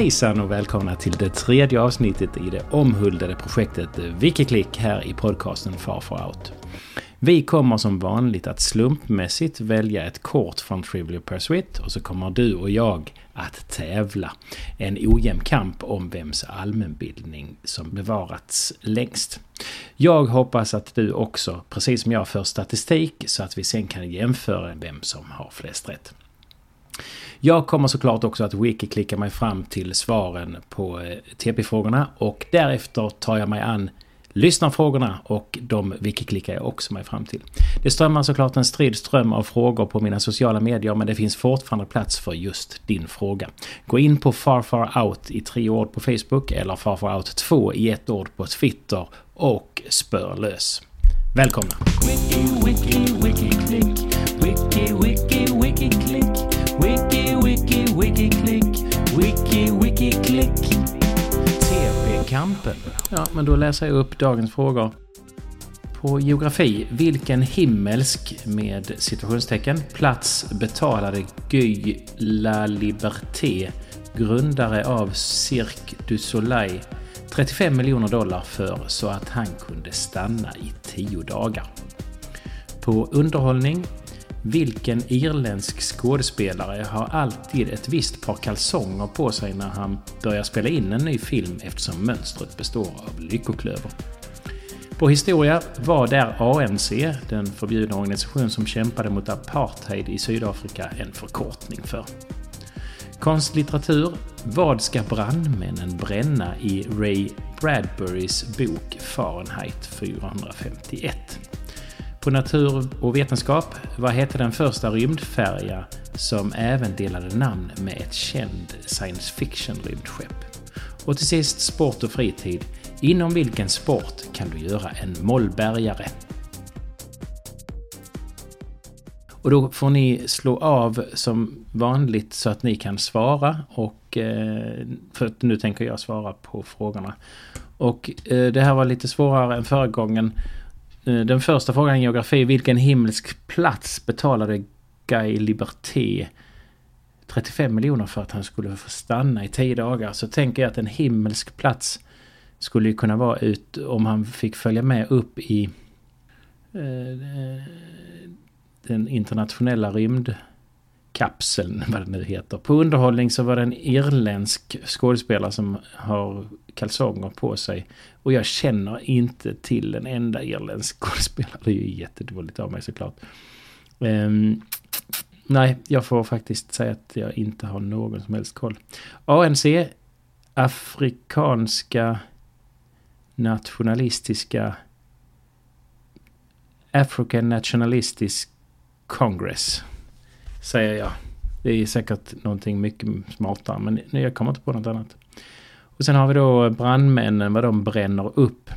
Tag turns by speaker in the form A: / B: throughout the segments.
A: Hejsan och välkomna till det tredje avsnittet i det omhuldade projektet Wikiklick här i podcasten Far Far Out. Vi kommer som vanligt att slumpmässigt välja ett kort från Trivial Pursuit och så kommer du och jag att tävla. En ojämn kamp om vems allmänbildning som bevarats längst. Jag hoppas att du också, precis som jag, för statistik så att vi sen kan jämföra vem som har flest rätt. Jag kommer såklart också att wiki-klicka mig fram till svaren på eh, TP-frågorna och därefter tar jag mig an lyssnarfrågorna och de wiki-klickar jag också mig fram till. Det strömmar såklart en strid ström av frågor på mina sociala medier men det finns fortfarande plats för just din fråga. Gå in på FarFarOut i tre ord på Facebook eller FarFarOut 2 i ett ord på Twitter och spör lös. Välkomna! Wiki, wiki, wiki. Wiki, wiki, wiki. Wiki, kampen. Ja, men då läser jag upp dagens frågor. På geografi, vilken himmelsk, med situationstecken, plats betalade Guy La Liberté, grundare av Cirque du Soleil, 35 miljoner dollar för så att han kunde stanna i tio dagar? På underhållning, vilken irländsk skådespelare har alltid ett visst par kalsonger på sig när han börjar spela in en ny film eftersom mönstret består av lyckoklöver? På historia, vad är ANC, den förbjudna organisation som kämpade mot apartheid i Sydafrika, en förkortning för? Konstlitteratur, vad ska brandmännen bränna i Ray Bradburys bok Fahrenheit 451? På natur och vetenskap, vad hette den första rymdfärja som även delade namn med ett känd science fiction-rymdskepp? Och till sist sport och fritid. Inom vilken sport kan du göra en mollbergare? Och då får ni slå av som vanligt så att ni kan svara. Och, eh, för att nu tänker jag svara på frågorna. Och eh, det här var lite svårare än förra gången. Eh, den första frågan i geografi. Vilken himmelsk plats betalade Guy Liberté 35 miljoner för att han skulle få stanna i 10 dagar? Så tänker jag att en himmelsk plats skulle ju kunna vara ut om han fick följa med upp i eh, eh den internationella kapseln, vad det nu heter. På underhållning så var det en irländsk skådespelare som har kalsonger på sig. Och jag känner inte till en enda irländsk skådespelare. Det är ju jättedåligt av mig såklart. Um, nej, jag får faktiskt säga att jag inte har någon som helst koll. ANC, Afrikanska nationalistiska African Nationalistisk Congress. Säger jag. Det är säkert någonting mycket smartare men jag kommer inte på något annat. Och sen har vi då brandmännen, vad de bränner upp.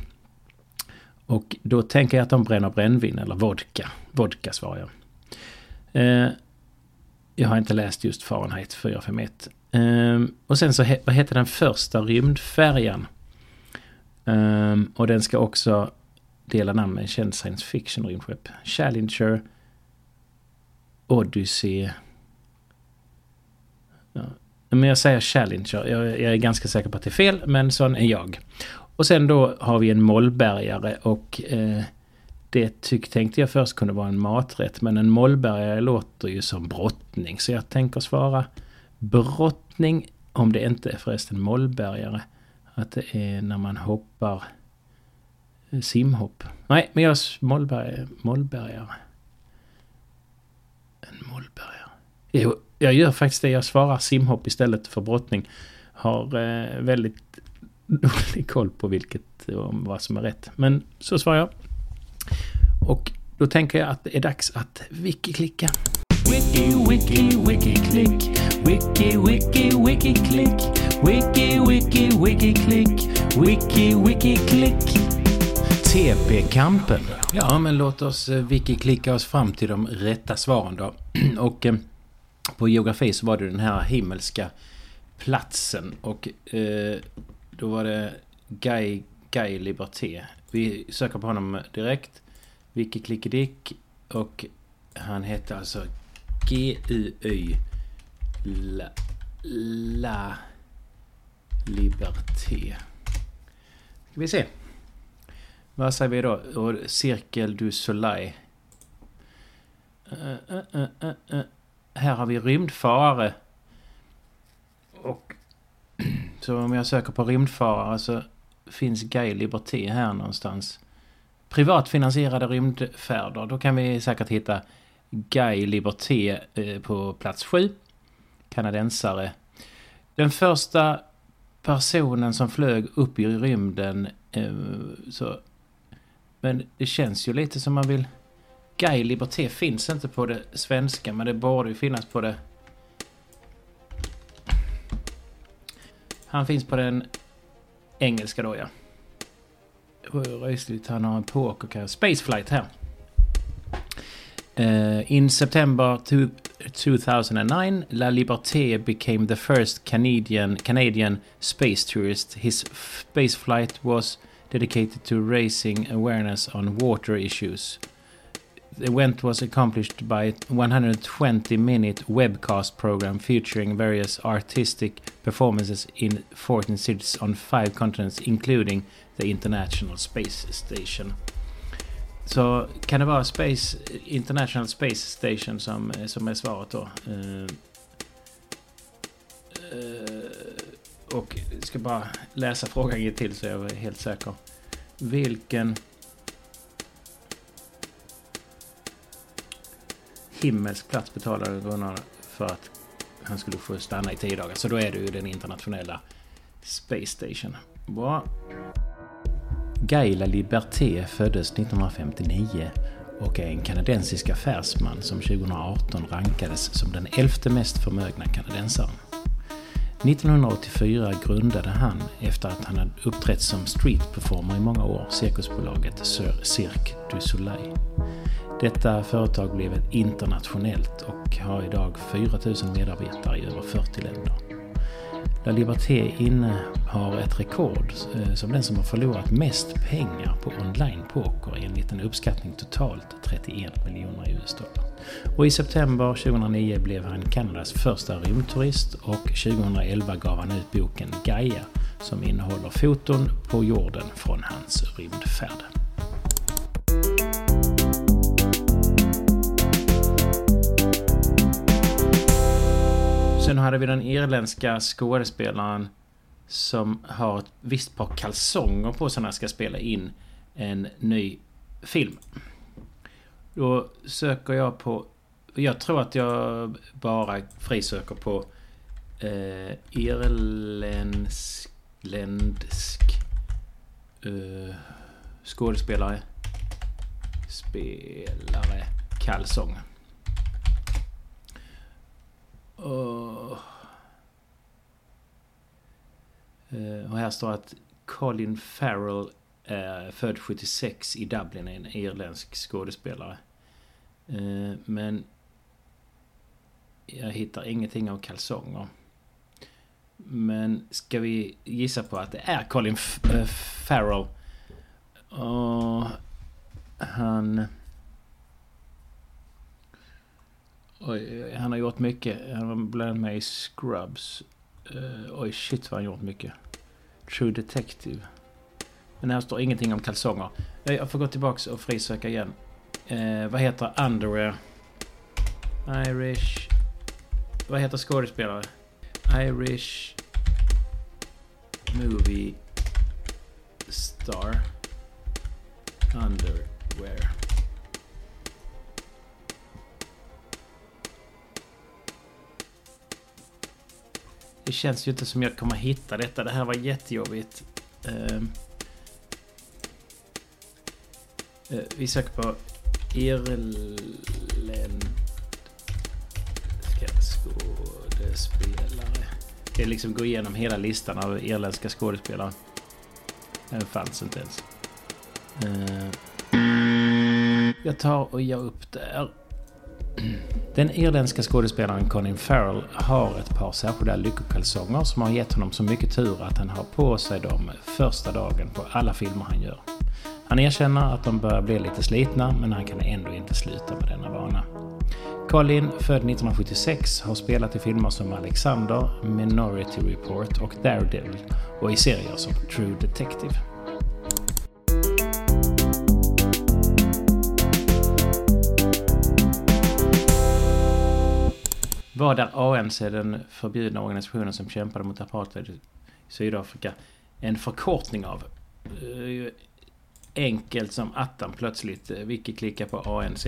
A: Och då tänker jag att de bränner brännvin eller vodka. Vodka svarar jag. Eh, jag har inte läst just Fahrenheit 451. Eh, och sen så, vad heter den första rymdfärjan? Eh, och den ska också dela namn med en känd science fiction rymdskepp. Challenger, Odyssey. Ja. Men jag säger Challenger. Jag, jag, är ganska säker på att det är fel, men sån är jag. Och sen då har vi en mollbergare och eh, det tyck, tänkte jag först kunde vara en maträtt. Men en mollbergare låter ju som brottning. Så jag tänker svara brottning om det inte är förresten mollbergare. Att det är när man hoppar eh, simhopp. Nej, men jag mollbergare. mollbergare. En mollbergare. Jo, jag gör faktiskt det. Jag svarar simhopp istället för brottning. Har eh, väldigt dålig koll på vilket och vad som är rätt. Men så svarar jag. Och då tänker jag att det är dags att wiki-klicka. Wiki, wiki, wiki, klick. Wiki, wiki, wiki, klick. Wiki, wiki, wiki. Wiki, wiki, klick. TP-kampen. Ja, men låt oss eh, wiki-klicka oss fram till de rätta svaren då. Och eh, på geografi så var det den här himmelska platsen. Och eh, då var det Guy, Guy Liberté. Vi söker på honom direkt. Wiki Klickedick. Och han hette alltså G-U-Y La... La... Liberté. Ska vi se. Vad säger vi då? Och Cirkel du Soleil. Uh, uh, uh, här har vi rymdfarare. Och så om jag söker på rymdfarare så finns Guy Liberté här någonstans. Privatfinansierade rymdfärder. Då kan vi säkert hitta Guy Liberté eh, på plats 7. Kanadensare. Den första personen som flög upp i rymden. Eh, så men det känns ju lite som man vill... Guy Liberté finns inte på det svenska, men det borde ju finnas på det... Han finns på den engelska då, ja. Röjsligt, han har en poker Spaceflight här. Uh, in September 2009, La Liberté became the first Canadian, Canadian space tourist. His spaceflight was dedicated to raising awareness on water issues. The event was accomplished by a 120 minute webcast program featuring various artistic performances in 14 cities on five continents, including the International Space Station. Så kan det vara Space, International Space Station som, som är svaret då? Uh, uh, och ska bara läsa frågan en till så jag är helt säker. Vilken himmelsk plats betalade Gunnar för att han skulle få stanna i tio dagar. Så då är det ju den internationella Space Station. Bra. Gaila Liberté föddes 1959 och är en kanadensisk affärsman som 2018 rankades som den elfte mest förmögna kanadensaren. 1984 grundade han, efter att han hade uppträtt som street performer i många år, cirkusbolaget Cirque du Soleil. Detta företag blev internationellt och har idag 4000 medarbetare i över 40 länder. La Liberté innehar ett rekord eh, som den som har förlorat mest pengar på online-poker enligt en uppskattning totalt 31 miljoner US-dollar. Och i september 2009 blev han Kanadas första rymdturist och 2011 gav han ut boken Gaia som innehåller foton på jorden från hans rymdfärd. Sen hade vi den irländska skådespelaren som har ett visst par kalsonger på sig när han ska spela in en ny film. Då söker jag på... Jag tror att jag bara frisöker på eh, irländsk eh, skådespelare. Spelare kalsong. Och, och här står att Colin Farrell är född 76 i Dublin, en irländsk skådespelare. Eh, men jag hittar ingenting av kalsonger. Men ska vi gissa på att det är Colin eh, Farrell? Och han... Och han har gjort mycket. Han var bland annat med i Scrubs. Uh, oj, shit vad han gjort mycket. True Detective. Men här står ingenting om kalsonger. Jag får gå tillbaks och frisöka igen. Uh, vad heter Underwear? Irish... Vad heter skådespelare? Irish... Movie... Star... Underwear. Det känns ju inte som jag kommer hitta detta. Det här var jättejobbigt. Uh, uh, vi söker på Irländska skådespelare. Det är liksom gå igenom hela listan av irländska skådespelare. Den fanns inte ens. Uh, jag tar och ger upp där. Den irländska skådespelaren Colin Farrell har ett par särskilda lyckokalsonger som har gett honom så mycket tur att han har på sig dem första dagen på alla filmer han gör. Han erkänner att de börjar bli lite slitna men han kan ändå inte sluta med denna vana. Colin, född 1976, har spelat i filmer som Alexander, Minority Report och Daredevil och i serier som True Detective. Vad är ANC, den förbjudna organisationen som kämpade mot apartheid i Sydafrika, en förkortning av? Eh, enkelt som attan plötsligt. Eh, Vicky klickar på ANC.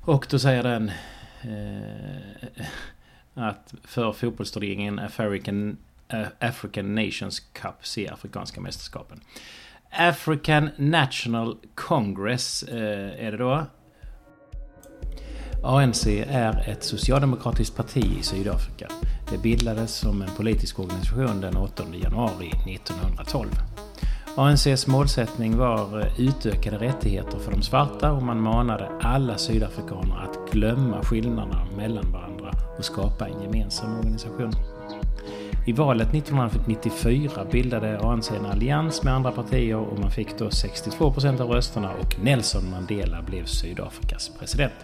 A: Och då säger den eh, att för fotbollsturneringen African, eh, African Nations Cup, se Afrikanska mästerskapen. African National Congress eh, är det då. ANC är ett socialdemokratiskt parti i Sydafrika. Det bildades som en politisk organisation den 8 januari 1912. ANCs målsättning var eh, utökade rättigheter för de svarta och man manade alla sydafrikaner att glömma skillnaderna mellan varandra och skapa en gemensam organisation. I valet 1994 bildade ANC en allians med andra partier och man fick då 62 procent av rösterna och Nelson Mandela blev Sydafrikas president.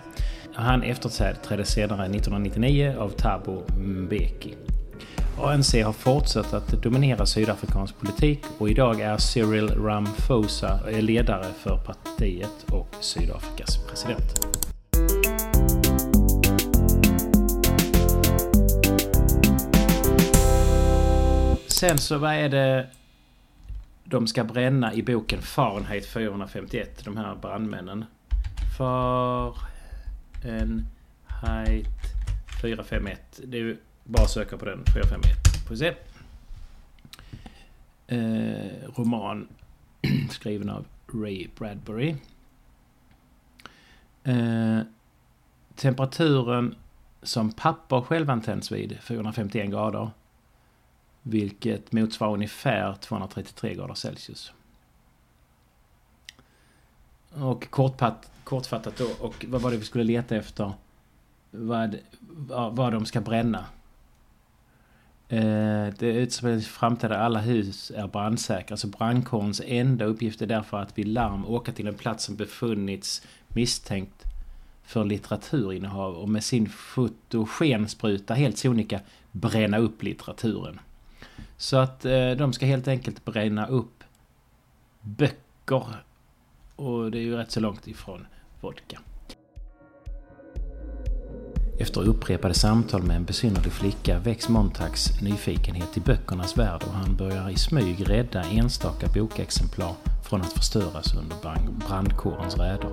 A: Han efterträddes senare 1999 av Thabo Mbeki. ANC har fortsatt att dominera sydafrikansk politik och idag är Cyril Ramaphosa ledare för partiet och Sydafrikas president. Sen så vad är det de ska bränna i boken Fahrenheit 451, de här brandmännen. En height 451. Det är bara att söka på den, 451. Får vi se. Eh, roman skriven av Ray Bradbury. Eh, temperaturen som papper självantänds vid 451 grader. Vilket motsvarar ungefär 233 grader Celsius. Och kortpat, kortfattat då, och vad var det vi skulle leta efter? Vad, vad de ska bränna. Eh, det utspelar sig framtid där alla hus är brandsäkra. Så brandkårens enda uppgift är därför att vid larm åka till en plats som befunnits misstänkt för litteraturinnehav och med sin fotogenspruta helt sonika bränna upp litteraturen. Så att eh, de ska helt enkelt bränna upp böcker. Och det är ju rätt så långt ifrån vodka. Efter upprepade samtal med en besynnerlig flicka väcks Montags nyfikenhet i böckernas värld och han börjar i smyg rädda enstaka bokexemplar från att förstöras under brandkårens räder.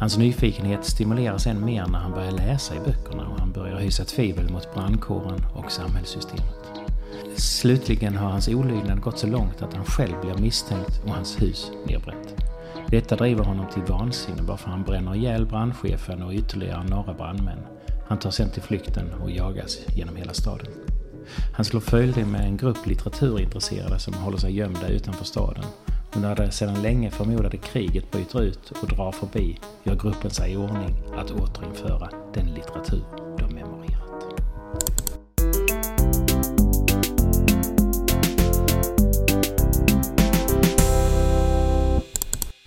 A: Hans nyfikenhet stimuleras än mer när han börjar läsa i böckerna och han börjar hysa tvivel mot brandkåren och samhällssystemet. Slutligen har hans olydnad gått så långt att han själv blir misstänkt och hans hus nedbränt. Detta driver honom till vansinne varför han bränner ihjäl brandchefen och ytterligare några brandmän. Han tar sen till flykten och jagas genom hela staden. Han slår följe med en grupp litteraturintresserade som håller sig gömda utanför staden. Och när det sedan länge förmodade kriget bryter ut och drar förbi gör gruppen sig i ordning att återinföra den litteratur de memorerar.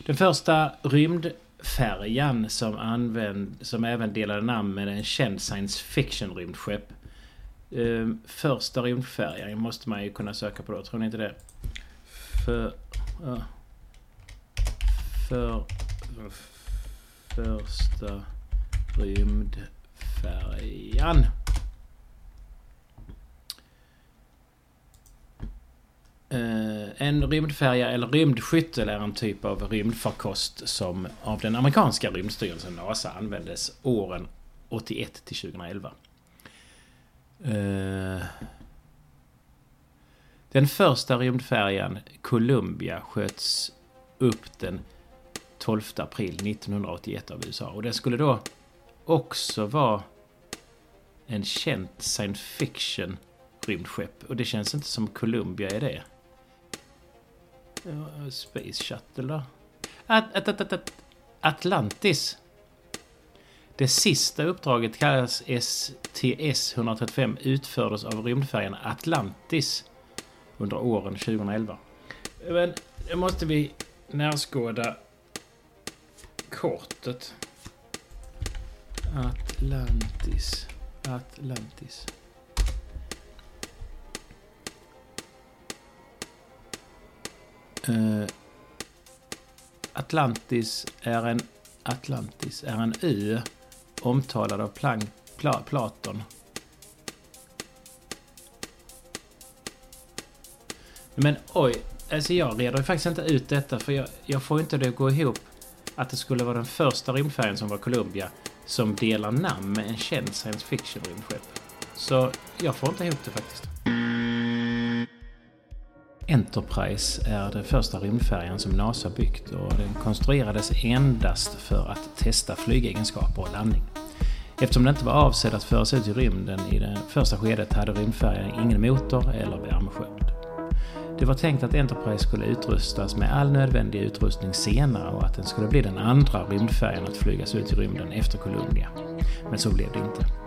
A: Den första rymdfärjan som, använd, som även delade namn med en känd science fiction rymdskepp. Uh, första rymdfärjan måste man ju kunna söka på då, tror ni inte det? För... Uh, för... Första rymdfärjan. Eh, en rymdfärja eller rymdskyttel är en typ av rymdfarkost som av den amerikanska rymdstyrelsen NASA användes åren 81 till 2011. Eh, den första rymdfärjan Columbia sköts upp den 12 april 1981 av USA och den skulle då också vara en känd science fiction rymdskepp och det känns inte som Columbia är det. Eh, Space Shuttle då? At, at, at, at, Atlantis. Det sista uppdraget kallas STS-135 utfördes av rymdfärjan Atlantis under åren 2011. Men nu måste vi närskåda kortet. Atlantis. Atlantis. Eh, Atlantis är en Atlantis är en ö omtalad av Plank, Pla, Platon. Men oj, alltså jag reder faktiskt inte ut detta för jag, jag får inte det att gå ihop att det skulle vara den första rymdfärjan som var Columbia som delar namn med en känd science fiction rymdskepp. Så jag får inte ihop det faktiskt. Enterprise är den första rymdfärjan som NASA byggt och den konstruerades endast för att testa flygegenskaper och landning. Eftersom den inte var avsedd att föras ut i rymden i det första skedet hade rymdfärjan ingen motor eller värmesköld. Det var tänkt att Enterprise skulle utrustas med all nödvändig utrustning senare och att den skulle bli den andra rymdfärjan att flygas ut i rymden efter Columbia. Men så blev det inte.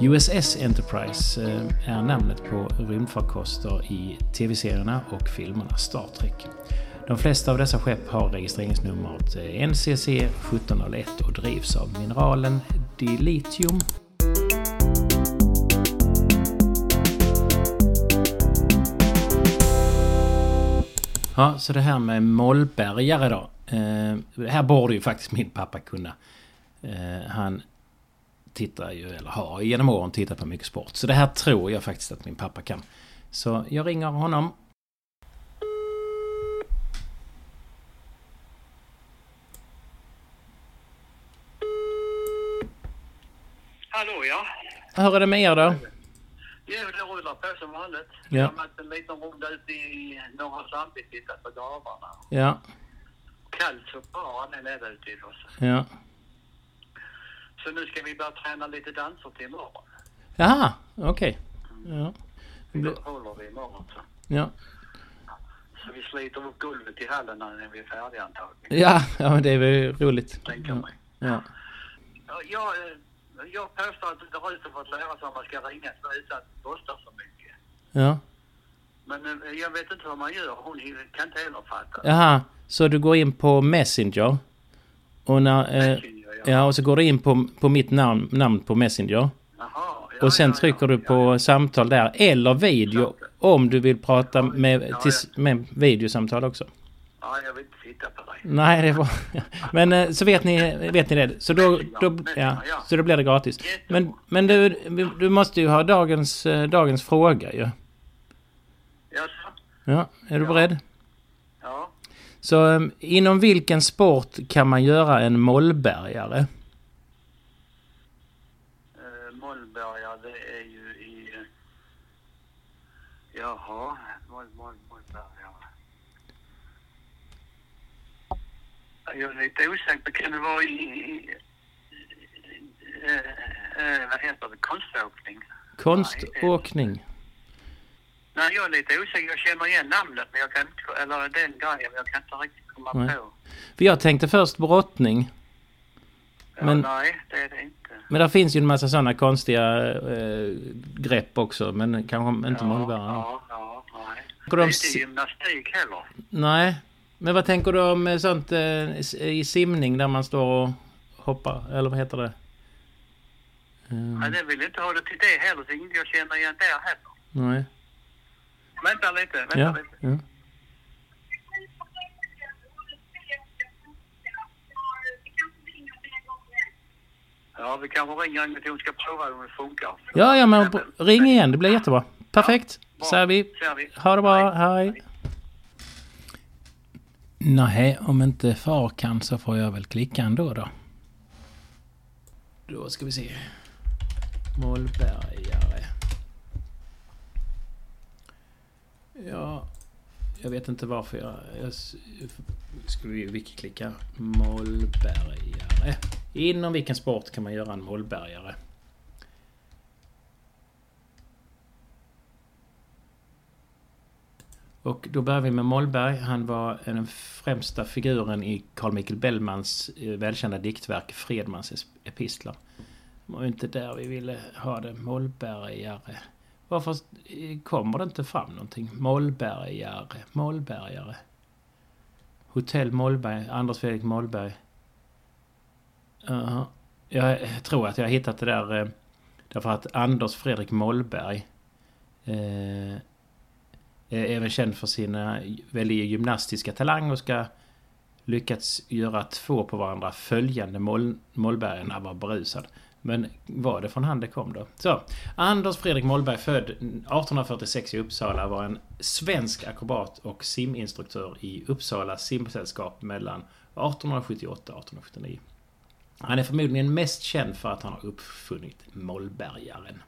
A: USS Enterprise eh, är namnet på rymdfarkoster i tv-serierna och filmerna Star Trek. De flesta av dessa skepp har registreringsnumret eh, NCC 1701 och drivs av mineralen dilithium Ja, så det här med mollbergare då. Eh, det här borde ju faktiskt min pappa kunna. Eh, han tittar ju, eller har genom åren tittat på mycket sport. Så det här tror jag faktiskt att min pappa kan. Så jag ringer honom.
B: Hallå ja.
A: Hur är det med er då?
B: Jo, det rullar på som vanligt.
A: Ja.
B: Jag har haft en liten runda ute i Norra Sandvik, tittat på gravarna.
A: Ja,
B: Kallt så bra han är nere ute i oss.
A: ja.
B: Så nu ska vi börja träna lite danser till imorgon.
A: Jaha, okej. Ja. Det
B: håller vi imorgon så.
A: Ja.
B: Så vi sliter upp golvet i hallen när vi är färdiga antagligen.
A: Ja, ja, men det är väl roligt.
B: Tänker mig.
A: Ja.
B: Ja, Jag, eh, jag påstår att det har fått lära sig att man ska ringa utan att det kostar så mycket.
A: ja.
B: Men eh, jag vet inte vad man gör. Hon kan inte heller fatta.
A: Jaha, så du går in på Messenger? Och, när, eh,
B: Messenger, ja.
A: ja, och så går du in på, på mitt namn, namn på Messenger.
B: Jaha, ja,
A: Och sen
B: ja,
A: trycker
B: ja,
A: du på
B: ja,
A: samtal där. Eller video om du vill prata med,
B: Ja,
A: tills, med videosamtal också.
B: Ja, jag vill inte titta på dig.
A: Nej, det var... Men eh, så vet ni, vet ni det. Så då, då, ja,
B: Ja.
A: så då blir det gratis. Men, men du, du måste ju ha dagens, eh, dagens fråga ju.
B: Jaså?
A: Ja, är du
B: Ja.
A: beredd? Så eh, inom vilken sport kan man göra en mollbergare?
B: Uh, Mollberga, det är ju i... eh, Jaha, Moll, Moll, Mollberga. Jag är lite osäker. Kan det vara i... i eh, eh, vad heter det? Konståkning?
A: Konståkning.
B: Nej, jag är lite osäker. Jag känner igen namnet, men jag kan inte... Eller den grejen, men jag kan inte riktigt komma
A: Nej.
B: på.
A: För jag tänkte först brottning.
B: Ja,
A: Men-
B: Nej, det är det inte.
A: Men där finns ju en massa sådana konstiga eh, grepp också. Men kanske inte
B: ja,
A: mollbergare.
B: Ja, ja, nej. Det är
A: om
B: inte gymnastik heller.
A: Nej. Men vad tänker du om eh, sånt eh, i simning där man står och hoppar? Eller vad heter det? Eh,
B: Nej, det vill inte ha det till det heller, så inte jag känner igen där heller.
A: nej.
B: Vänta lite, vänta
A: Ja,
B: lite.
A: ja.
B: Ja, vi kanske ringer en gång till hon ska prova om det funkar.
A: Ja, ja, men ring igen. Det blir jättebra. Perfekt.
B: Bra.
A: Säger vi.
B: Ser vi.
A: Ha det bra. Hej. Nej, om inte far kan så får jag väl klicka ändå då. Då ska vi se. Mollbergare. Ja, jag vet inte varför jag... jag skulle ju wiki-klicka. Mollbergare. Inom vilken sport kan man göra en mollbergare? Och då börjar vi med Mollberg. Han var den främsta figuren i Carl Michael Bellmans eh, välkända diktverk Fredmans epistlar. Det var ju inte där vi ville ha det. Mollbergare. Varför eh, kommer det inte fram någonting? Mollbergare, Mollbergare. Hotell Mollberg, Anders Fredrik Mollberg. Uh, jag tror att jag har hittat det där eh, därför att Anders Fredrik Mollberg eh, är även känd för sina väldigt gymnastiska talanger och ska lyckats göra två på varandra följande moll, Mollbergen var berusad. Men var det från han det kom då? Så, Anders Fredrik Mollberg född 1846 i Uppsala var en svensk akrobat och siminstruktör i Uppsala simsällskap mellan 1878 och 1879. Han är förmodligen mest känd för att han har uppfunnit Mollbergaren.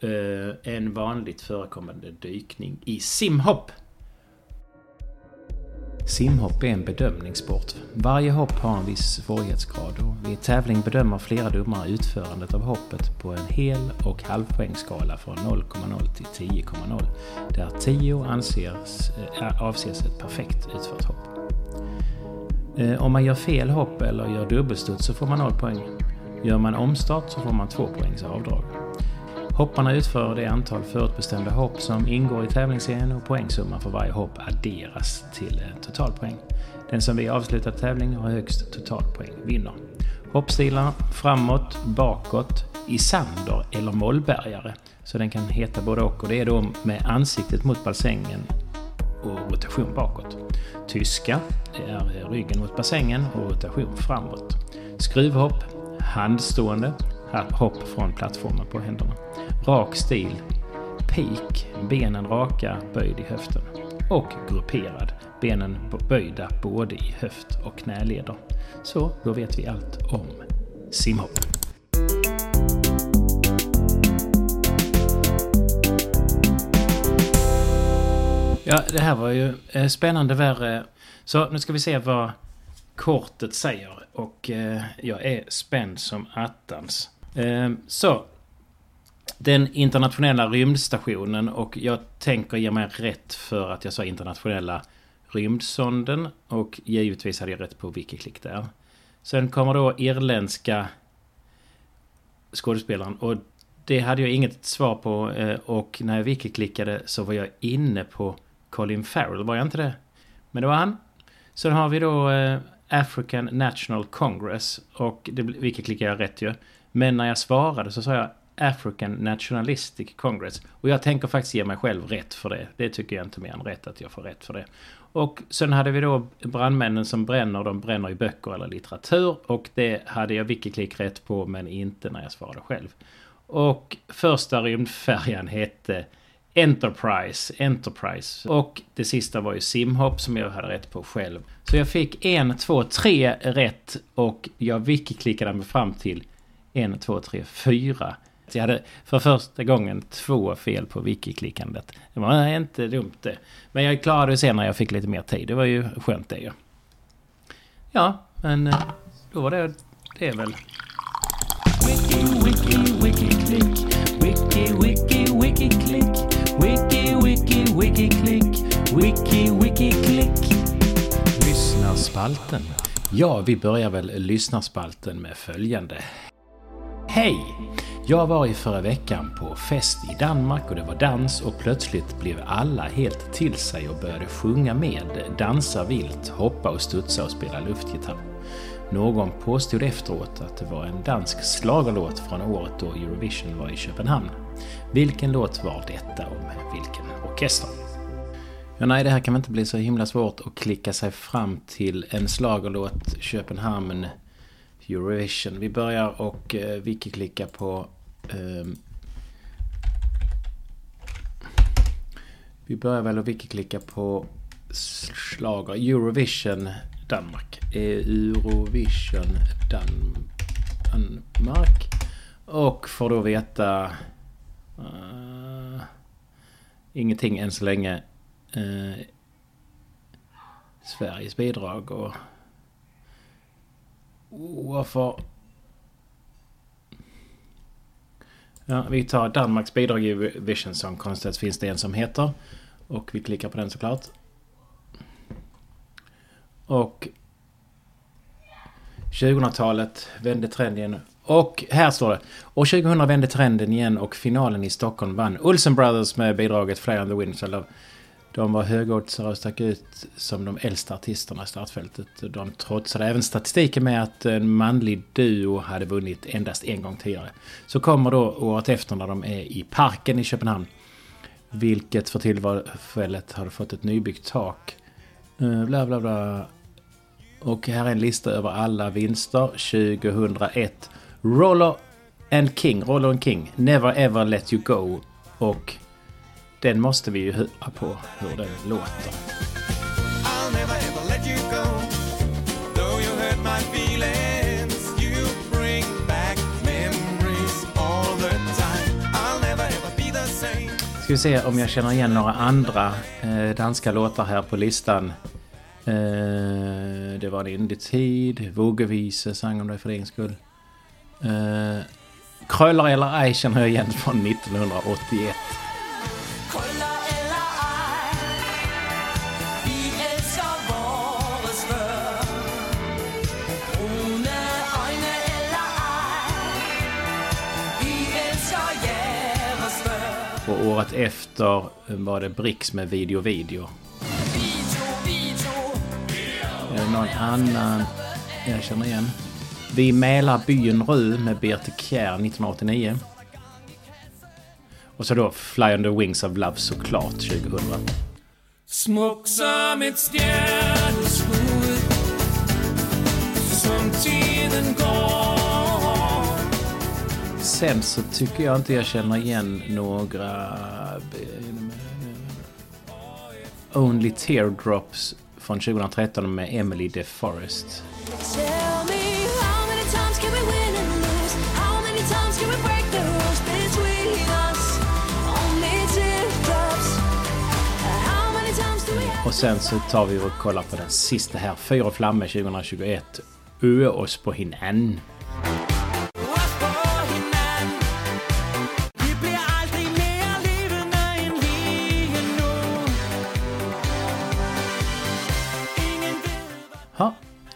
A: Eh, en vanligt förekommande dykning i simhopp Simhopp är en bedömningssport. Varje hopp har en viss svårighetsgrad och vid tävling bedömer flera domare utförandet av hoppet på en hel och halvpoängsskala från 0,0 till 10,0 där 10 anses, äh, avses ett perfekt utfört hopp. Eh, om man gör fel hopp eller gör dubbelstuds så får man 0 poäng. Gör man omstart så får man 2 poängs avdrag. Hopparna utför det antal förutbestämda hopp som ingår i tävlingsserien och poängsumman för varje hopp adderas till totalpoäng. Den som vid avslutad tävling har högst totalpoäng vinner. Hoppstilar framåt, bakåt, i sander eller mollbergare. Så den kan heta både och. Och det är då med ansiktet mot bassängen och rotation bakåt. Tyska, det är ryggen mot bassängen och rotation framåt. Skruvhopp, handstående, hopp från plattformen på händerna. Rak stil. Peak. Benen raka, böjd i höften. Och grupperad. Benen böjda både i höft och knäleder. Så, då vet vi allt om simhopp. Ja, det här var ju eh, spännande värre. Så nu ska vi se vad kortet säger. Och eh, jag är spänd som attans. Eh, så, den internationella rymdstationen och jag tänker ge mig rätt för att jag sa internationella rymdsonden och givetvis hade jag rätt på Wikiklick där. Sen kommer då irländska skådespelaren och det hade jag inget svar på eh, och när jag wikiklickade så var jag inne på Colin Farrell, var jag inte det? Men det var han. Sen har vi då eh, African National Congress och det wikiklickade jag rätt ju. Men när jag svarade så sa jag African Nationalistic Congress. Och jag tänker faktiskt ge mig själv rätt för det. Det tycker jag inte mer än rätt att jag får rätt för det. Och sen hade vi då brandmännen som bränner, de bränner i böcker eller litteratur. Och det hade jag Wikiklick rätt på men inte när jag svarade själv. Och första rymdfärjan hette Enterprise, Enterprise. Och det sista var ju simhopp som jag hade rätt på själv. Så jag fick en, två, tre rätt och jag wikiklickade mig fram till en, två, tre, fyra Så jag hade för första gången två fel på wiki-klickandet. Det var inte dumt det. Men jag klarade det sen när jag fick lite mer tid. Det var ju skönt det ju. Ja, men eh, då var det det väl. Wiki, wiki, wiki, klick. Wiki, wiki, wiki, klick. Wiki, wiki, wiki, klick. Wiki, wiki, klick. Lyssnarspalten. Ja, vi börjar väl lyssnarspalten med följande. Hej! Jag var i förra veckan på fest i Danmark och det var dans och plötsligt blev alla helt till sig och började sjunga med, dansa vilt, hoppa och studsa och spela luftgitarr. Någon påstod efteråt att det var en dansk slagerlåt från året då Eurovision var i Köpenhamn. Vilken låt var detta och med vilken orkester? Ja, nej, det här kan väl inte bli så himla svårt att klicka sig fram till en slagerlåt Köpenhamn Eurovision. Vi börjar och eh, wiki-klicka på... Eh, vi börjar väl och wiki-klicka på slager Eurovision Danmark. Eurovision Dan Danmark. Och får då veta... Uh, ingenting än så länge. Uh, Sveriges bidrag och varför... Ja, vi tar Danmarks bidrag i Vision Song Contest finns det en som heter. Och vi klickar på den såklart. Och 2000-talet vände trenden och här står det. År 2000 vände trenden igen och finalen i Stockholm vann Olsen Brothers med bidraget Fly on the Winds of de var högoddsare och stack ut som de äldsta artisterna i startfältet. De trotsade även statistiken med att en manlig duo hade vunnit endast en gång tidigare. Så kommer då året efter när de är i parken i Köpenhamn. Vilket för tillfället har fått ett nybyggt tak. Eh, bla bla bla. Och här är en lista över alla vinster 2001. Roller and King, Roller and King, Never Ever Let You Go. Och den måste vi ju höra på hur den låter. I'll never ever let you go Though you hurt my feelings You bring back memories all the time I'll never ever be the same Ska vi se om jag känner igen några andra eh, danska låtar här på listan. Eh, det var en indie-tid, Vågevise sang om dig för din skull. Eh, Kröller eller ej känner jag igen från 1981. Året efter eh, var det Brix med Video Video. Är det någon annan jag känner igen? Vi mälar byn Ru med Birte Kjær 1989. Och så då Fly on the Wings of Love såklart 2000. Smok som ett stjärneskudd Som tiden går Sen så tycker jag inte jag känner igen några Only Teardrops från 2013 med Emily DeForest. Och sen så tar vi och kollar på den sista här. Fyra flammor 2021. Öa oss på hinan.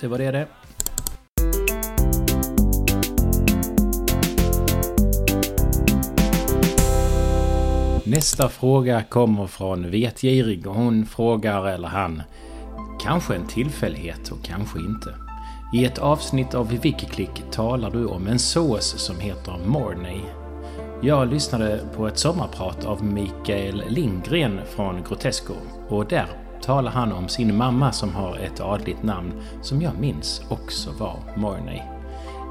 A: Det var det det. Nästa fråga kommer från Vetgirig och hon frågar, eller han, kanske en tillfällighet och kanske inte. I ett avsnitt av Wikiklick talar du om en sås som heter Morney. Jag lyssnade på ett sommarprat av Mikael Lindgren från Grotesco och där talar han om sin mamma som har ett adligt namn som jag minns också var Mornay.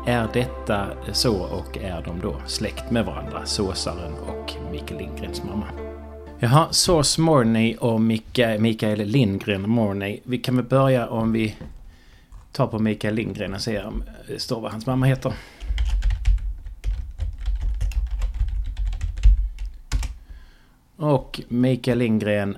A: Är detta så och är de då släkt med varandra, såsaren och Mikael Lindgrens mamma? Jaha, Sås Morney och Mika, Mikael Lindgren Morney. Vi kan väl börja om vi tar på Mikael Lindgren och ser om det står vad hans mamma heter. Och Mikael Lindgren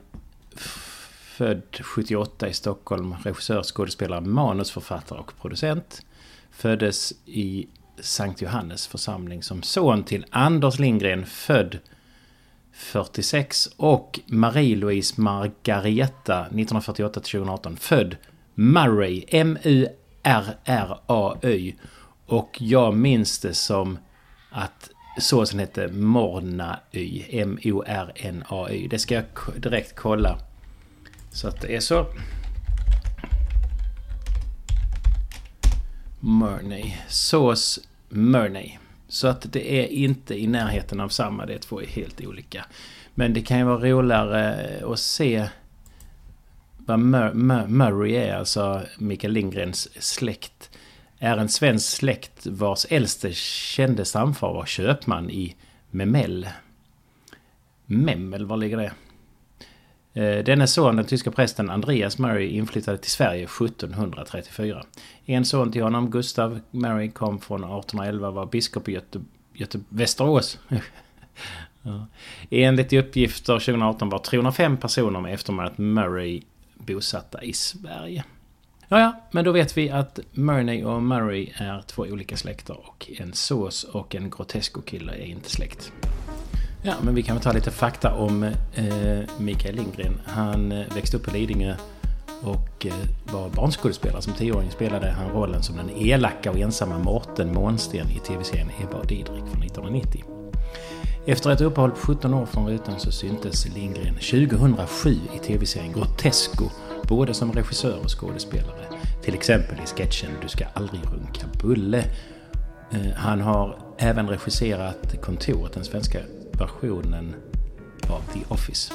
A: född 78 i Stockholm, regissör, skådespelare, manusförfattare och producent. Föddes i Sankt Johannes församling som son till Anders Lindgren född 46 och Marie-Louise Margareta 1948-2018 född Murray M-U-R-R-A-Y och jag minns det som att såsen hette Morna-Y M-O-R-N-A-Y det ska jag direkt kolla så att det är så Murney. Sås Murney. Så att det är inte i närheten av samma. Det är två helt olika. Men det kan ju vara roligare att se vad Mur Mur Murray är, alltså Mikael Lindgrens släkt. Är en svensk släkt vars äldste kände stamfar var köpman i Memel. Memel, var ligger det? Eh, denne son, den tyska prästen Andreas Murray, inflyttade till Sverige 1734. En son till honom, Gustav Murray, kom från 1811 var biskop i Göte, Göte, Västerås. ja. Enligt uppgifter 2018 var 305 personer med efternamnet Murray bosatta i Sverige. Ja, ja, men då vet vi att Murney och Murray är två olika släkter och en sås och en grotesco-kille är inte släkt. Ja, men vi kan väl ta lite fakta om eh, Mikael Lindgren. Han eh, växte upp på Lidingö och eh, var barnskådespelare. Som tioåring spelade han rollen som den elaka och ensamma Mårten Månsten i tv-serien Ebba och Didrik från 1990. Efter ett uppehåll på 17 år från rutan så syntes Lindgren 2007 i tv-serien Grotesco, både som regissör och skådespelare. Till exempel i sketchen Du ska aldrig runka bulle. Eh, han har även regisserat Kontoret, den svenska versionen av The Office.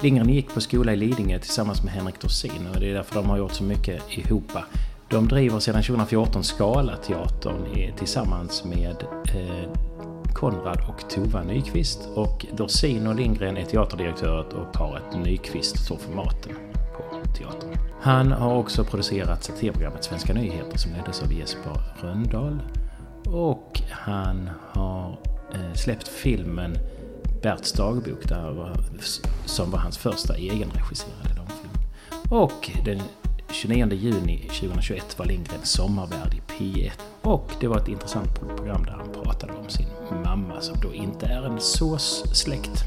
A: Lindgren gick på skola i Lidingö tillsammans med Henrik Dorsin och det är därför de har gjort så mycket ihop. De driver sedan 2014 Skala-teatern tillsammans med eh, Konrad och Tova Nyqvist och Dorsin och Lindgren är teaterdirektörer och paret Nyqvist står för maten på teatern. Han har också producerat satirprogrammet Svenska nyheter som leddes av Jesper Röndahl. Och han har släppt filmen Berts dagbok där var, som var hans första egenregisserade långfilm. Och den 29 juni 2021 var Lindgren sommarvärd i P1. Och det var ett intressant program där han pratade om sin mamma som då inte är en såssläkt.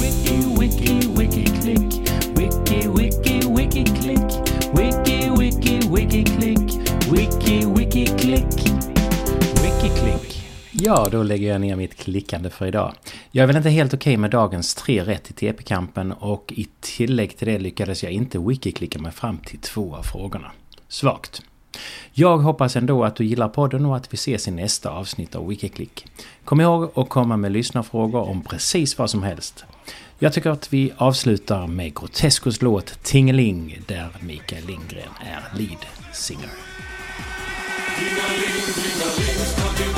A: Wiki, wiki, wiki, klick. Wiki, wiki, wiki, klick. Wiki, wiki, wiki, klick. Wiki, wiki, klick. Wiki, klick. Ja, då lägger jag ner mitt klickande för idag. Jag är väl inte helt okej okay med dagens tre rätt i TP-kampen och i tillägg till det lyckades jag inte wiki-klicka mig fram till två av frågorna. Svagt. Jag hoppas ändå att du gillar podden och att vi ses i nästa avsnitt av Wikiklick. Kom ihåg att komma med lyssnarfrågor om precis vad som helst. Jag tycker att vi avslutar med Groteskos låt Tingeling där Mikael Lindgren är lead singer. Tingeling, tingeling,